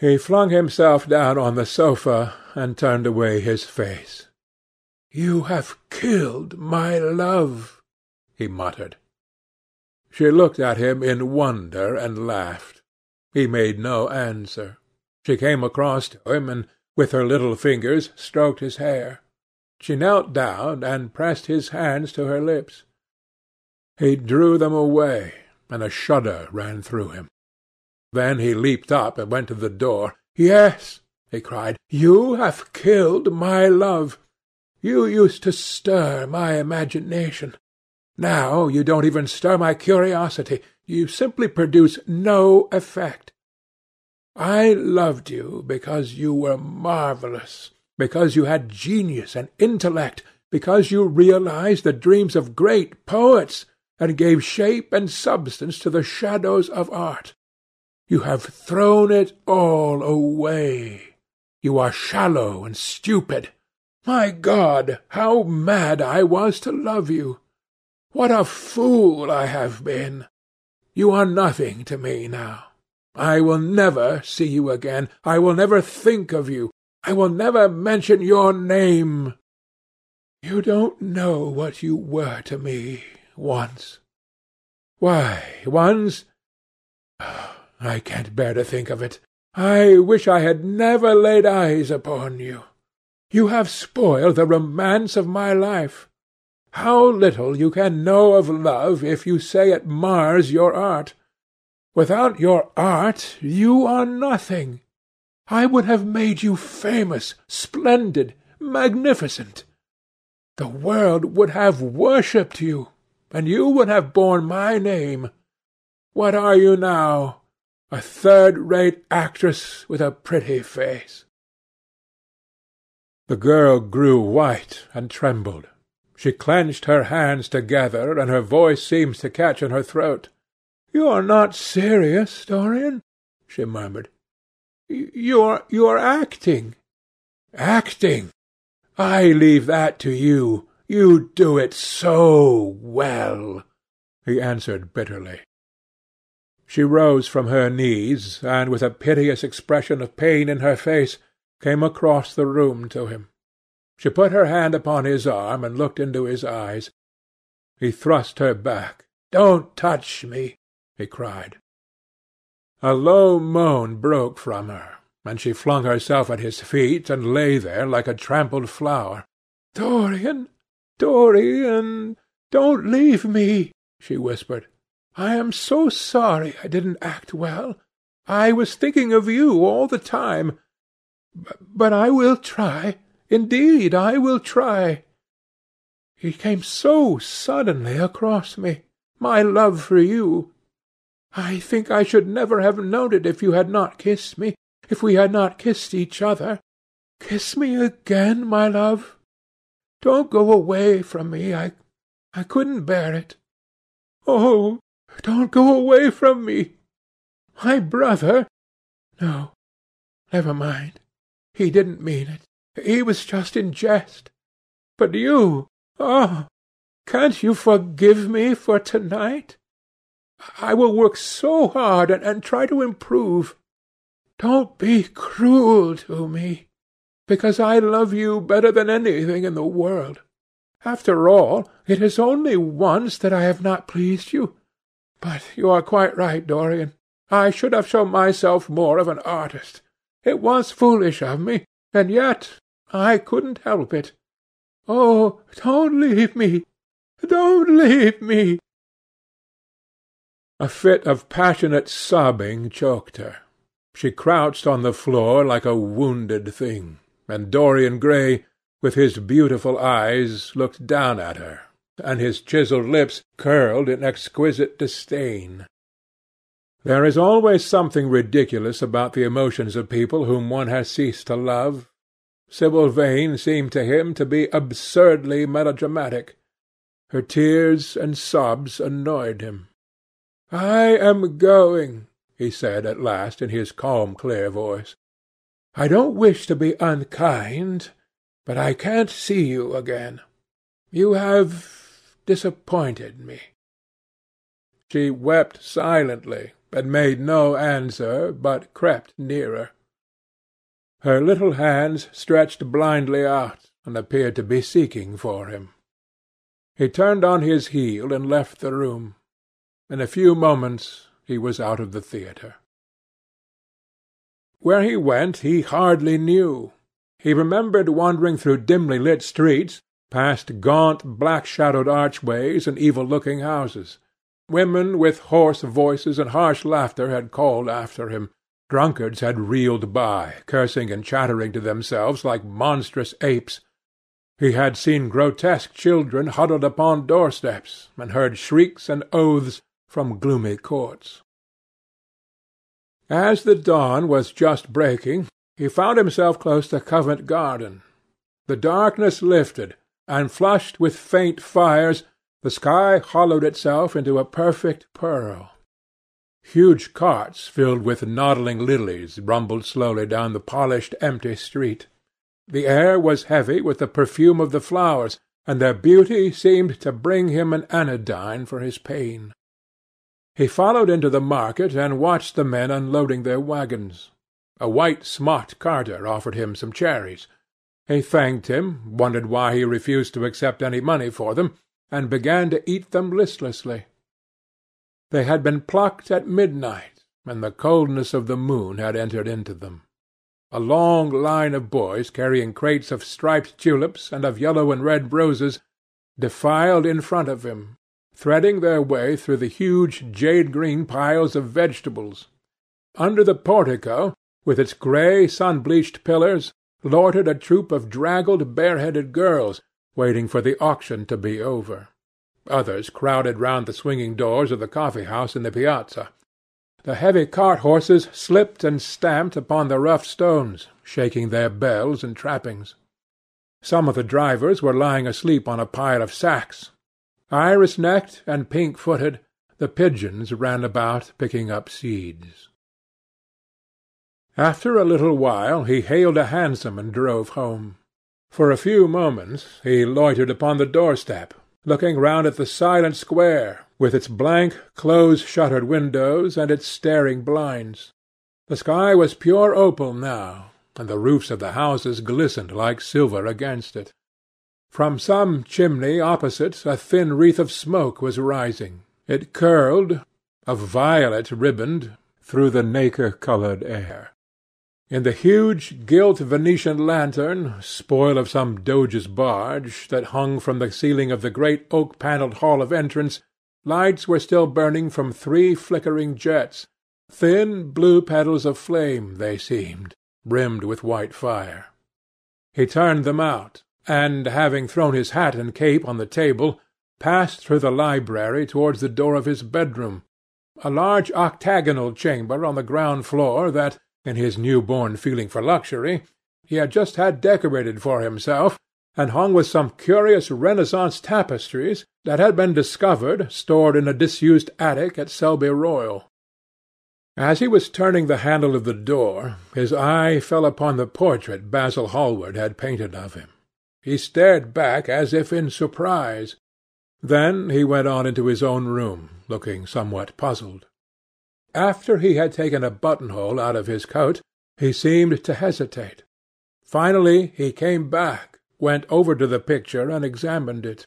He flung himself down on the sofa and turned away his face. "You have killed my love," he muttered. She looked at him in wonder and laughed. He made no answer. She came across to him, and with her little fingers stroked his hair. She knelt down and pressed his hands to her lips. He drew them away, and a shudder ran through him. Then he leaped up and went to the door. "Yes," he cried, "you have killed my love. You used to stir my imagination. Now you don't even stir my curiosity. You simply produce no effect. I loved you because you were marvellous, because you had genius and intellect, because you realized the dreams of great poets, and gave shape and substance to the shadows of art. You have thrown it all away. You are shallow and stupid. My God, how mad I was to love you! What a fool I have been! You are nothing to me now. I will never see you again. I will never think of you. I will never mention your name. You don't know what you were to me once. Why, once... I can't bear to think of it. I wish I had never laid eyes upon you. You have spoiled the romance of my life. How little you can know of love if you say it mars your art. Without your art you are nothing. I would have made you famous, splendid, magnificent. The world would have worshipped you, and you would have borne my name. What are you now? A third-rate actress with a pretty face. The girl grew white and trembled. She clenched her hands together, and her voice seemed to catch in her throat. "You are not serious, Dorian?" she murmured. "You are you are acting." "Acting! I leave that to you. You do it so well," he answered bitterly. She rose from her knees, and with a piteous expression of pain in her face, came across the room to him. She put her hand upon his arm and looked into his eyes. He thrust her back. "Don't touch me!" he cried. A low moan broke from her, and she flung herself at his feet and lay there like a trampled flower. "Dorian, Dorian, don't leave me!" she whispered. "I am so sorry I didn't act well. I was thinking of you all the time. But I will try. Indeed, I will try. It came so suddenly across me, my love for you. I think I should never have known it if you had not kissed me, if we had not kissed each other. Kiss me again, my love. Don't go away from me. I, I couldn't bear it. Oh, don't go away from me. My brother. No, never mind. He didn't mean it. He was just in jest. But you ah, can't you forgive me for to-night? I will work so hard and, and try to improve. Don't be cruel to me, because I love you better than anything in the world. After all, it is only once that I have not pleased you. But you are quite right, Dorian. I should have shown myself more of an artist. It was foolish of me, and yet I couldn't help it. Oh, don't leave me! Don't leave me!" A fit of passionate sobbing choked her. She crouched on the floor like a wounded thing, and Dorian Gray, with his beautiful eyes, looked down at her, and his chiselled lips curled in exquisite disdain. There is always something ridiculous about the emotions of people whom one has ceased to love. Sibyl Vane seemed to him to be absurdly melodramatic. Her tears and sobs annoyed him. "I am going," he said at last in his calm clear voice. "I don't wish to be unkind, but I can't see you again. You have disappointed me." She wept silently, and made no answer, but crept nearer. Her little hands stretched blindly out, and appeared to be seeking for him. He turned on his heel and left the room. In a few moments he was out of the theatre. Where he went he hardly knew. He remembered wandering through dimly lit streets, past gaunt, black-shadowed archways and evil-looking houses. Women with hoarse voices and harsh laughter had called after him. Drunkards had reeled by, cursing and chattering to themselves like monstrous apes. He had seen grotesque children huddled upon doorsteps, and heard shrieks and oaths from gloomy courts. As the dawn was just breaking, he found himself close to Covent Garden. The darkness lifted, and flushed with faint fires, the sky hollowed itself into a perfect pearl. Huge carts filled with nodding lilies rumbled slowly down the polished, empty street. The air was heavy with the perfume of the flowers, and their beauty seemed to bring him an anodyne for his pain. He followed into the market and watched the men unloading their waggons. A white smocked carter offered him some cherries. He thanked him, wondered why he refused to accept any money for them, and began to eat them listlessly. They had been plucked at midnight, and the coldness of the moon had entered into them. A long line of boys carrying crates of striped tulips and of yellow and red roses defiled in front of him, threading their way through the huge jade-green piles of vegetables. Under the portico, with its grey sun-bleached pillars, loitered a troop of draggled, bareheaded girls, waiting for the auction to be over. Others crowded round the swinging doors of the coffee-house in the piazza. The heavy cart-horses slipped and stamped upon the rough stones, shaking their bells and trappings. Some of the drivers were lying asleep on a pile of sacks, Iris-necked and pink-footed, the pigeons ran about picking up seeds. After a little while he hailed a hansom and drove home. For a few moments he loitered upon the doorstep, looking round at the silent square, with its blank, close-shuttered windows and its staring blinds. The sky was pure opal now, and the roofs of the houses glistened like silver against it. From some chimney opposite a thin wreath of smoke was rising. It curled, a violet riband, through the nacre-coloured air. In the huge gilt Venetian lantern, spoil of some doge's barge, that hung from the ceiling of the great oak-panelled hall of entrance, lights were still burning from three flickering jets, thin blue petals of flame they seemed, rimmed with white fire. He turned them out, and, having thrown his hat and cape on the table, passed through the library towards the door of his bedroom, a large octagonal chamber on the ground floor that, in his new-born feeling for luxury, he had just had decorated for himself, and hung with some curious Renaissance tapestries that had been discovered stored in a disused attic at Selby Royal. As he was turning the handle of the door, his eye fell upon the portrait Basil Hallward had painted of him. He stared back as if in surprise. Then he went on into his own room, looking somewhat puzzled. After he had taken a buttonhole out of his coat, he seemed to hesitate. Finally he came back, went over to the picture and examined it.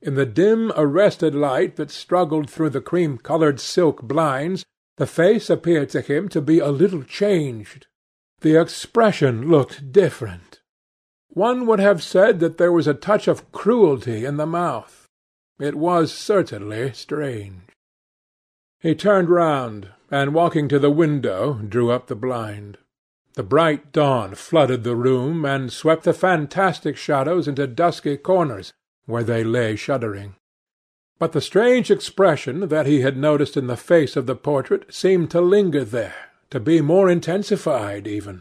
In the dim arrested light that struggled through the cream-coloured silk blinds, the face appeared to him to be a little changed. The expression looked different. One would have said that there was a touch of cruelty in the mouth. It was certainly strange. He turned round, and walking to the window, drew up the blind. The bright dawn flooded the room, and swept the fantastic shadows into dusky corners, where they lay shuddering. But the strange expression that he had noticed in the face of the portrait seemed to linger there, to be more intensified even.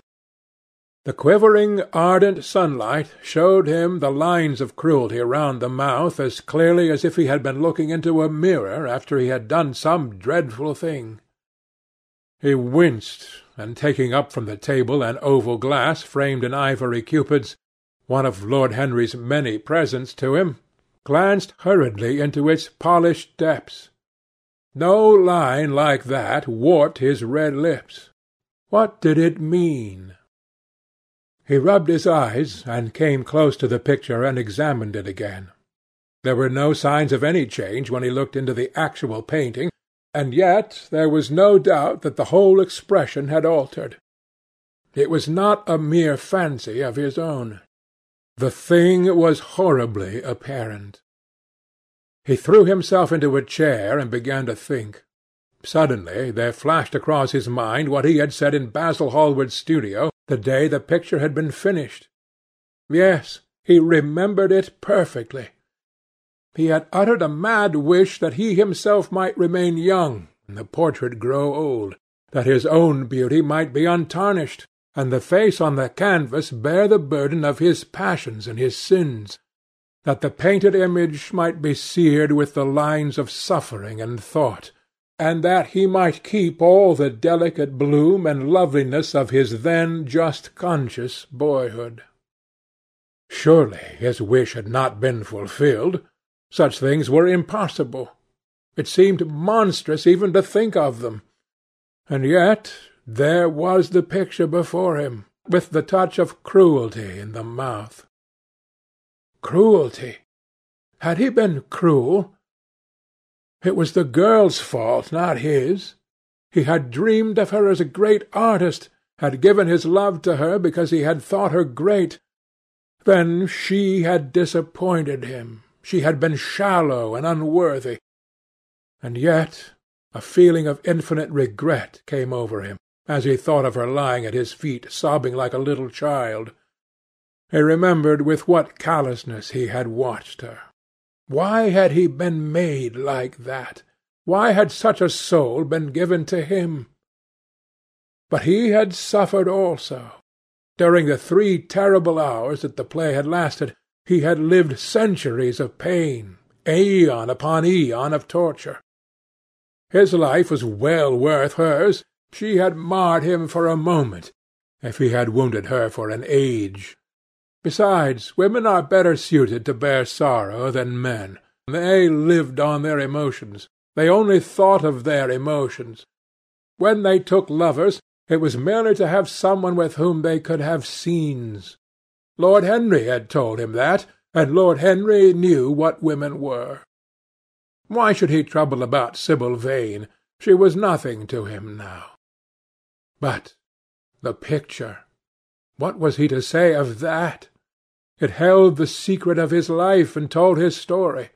The quivering, ardent sunlight showed him the lines of cruelty round the mouth as clearly as if he had been looking into a mirror after he had done some dreadful thing. He winced, and taking up from the table an oval glass framed in ivory cupids, one of Lord Henry's many presents to him, glanced hurriedly into its polished depths. No line like that warped his red lips. What did it mean? He rubbed his eyes, and came close to the picture and examined it again. There were no signs of any change when he looked into the actual painting, and yet there was no doubt that the whole expression had altered. It was not a mere fancy of his own. The thing was horribly apparent. He threw himself into a chair and began to think. Suddenly there flashed across his mind what he had said in Basil Hallward's studio the day the picture had been finished. Yes, he remembered it perfectly. He had uttered a mad wish that he himself might remain young and the portrait grow old, that his own beauty might be untarnished, and the face on the canvas bear the burden of his passions and his sins, that the painted image might be seared with the lines of suffering and thought, and that he might keep all the delicate bloom and loveliness of his then just conscious boyhood. Surely his wish had not been fulfilled. Such things were impossible. It seemed monstrous even to think of them. And yet there was the picture before him, with the touch of cruelty in the mouth. Cruelty! Had he been cruel? It was the girl's fault, not his. He had dreamed of her as a great artist, had given his love to her because he had thought her great. Then she had disappointed him, she had been shallow and unworthy. And yet a feeling of infinite regret came over him as he thought of her lying at his feet sobbing like a little child. He remembered with what callousness he had watched her. Why had he been made like that? Why had such a soul been given to him? But he had suffered also. During the three terrible hours that the play had lasted, he had lived centuries of pain, aeon upon aeon of torture. His life was well worth hers. She had marred him for a moment, if he had wounded her for an age. Besides, women are better suited to bear sorrow than men. They lived on their emotions. They only thought of their emotions. When they took lovers, it was merely to have someone with whom they could have scenes. Lord Henry had told him that, and Lord Henry knew what women were. Why should he trouble about Sibyl Vane? She was nothing to him now. But the picture! What was he to say of that? It held the secret of his life and told his story.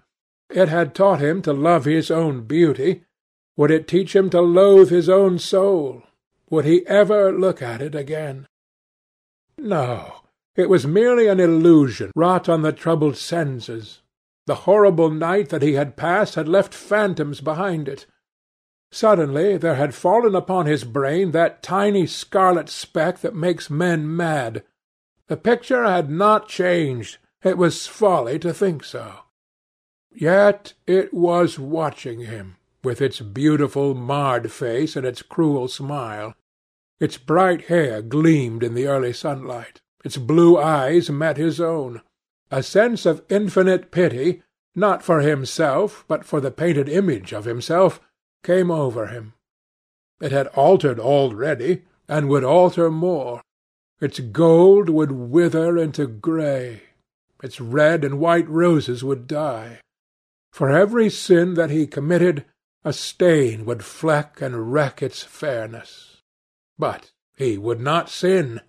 It had taught him to love his own beauty. Would it teach him to loathe his own soul? Would he ever look at it again? No. It was merely an illusion wrought on the troubled senses. The horrible night that he had passed had left phantoms behind it. Suddenly there had fallen upon his brain that tiny scarlet speck that makes men mad. The picture had not changed. It was folly to think so. Yet it was watching him, with its beautiful marred face and its cruel smile. Its bright hair gleamed in the early sunlight. Its blue eyes met his own. A sense of infinite pity, not for himself, but for the painted image of himself, came over him. It had altered already, and would alter more. Its gold would wither into grey. Its red and white roses would die. For every sin that he committed, a stain would fleck and wreck its fairness. But he would not sin.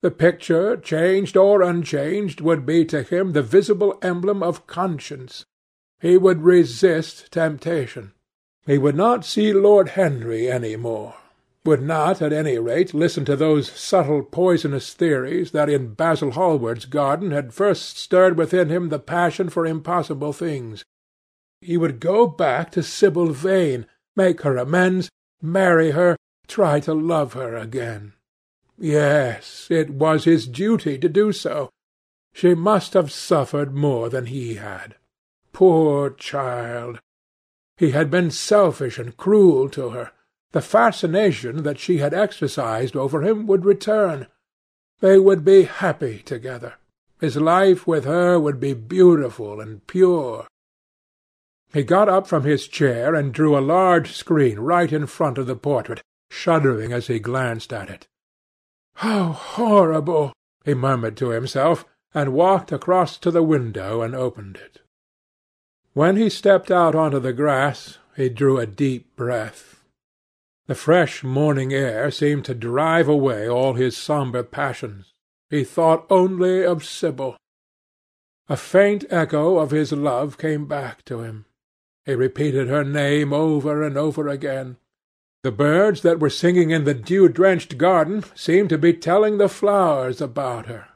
The picture, changed or unchanged, would be to him the visible emblem of conscience. He would resist temptation. He would not see Lord Henry any more, would not, at any rate, listen to those subtle poisonous theories that in Basil Hallward's garden had first stirred within him the passion for impossible things. He would go back to Sibyl Vane, make her amends, marry her, try to love her again. Yes, it was his duty to do so. She must have suffered more than he had. Poor child! He had been selfish and cruel to her. The fascination that she had exercised over him would return. They would be happy together. His life with her would be beautiful and pure. He got up from his chair and drew a large screen right in front of the portrait, shuddering as he glanced at it. How horrible! he murmured to himself, and walked across to the window and opened it. When he stepped out onto the grass, he drew a deep breath. The fresh morning air seemed to drive away all his sombre passions. He thought only of Sibyl. A faint echo of his love came back to him. He repeated her name over and over again. The birds that were singing in the dew-drenched garden seemed to be telling the flowers about her,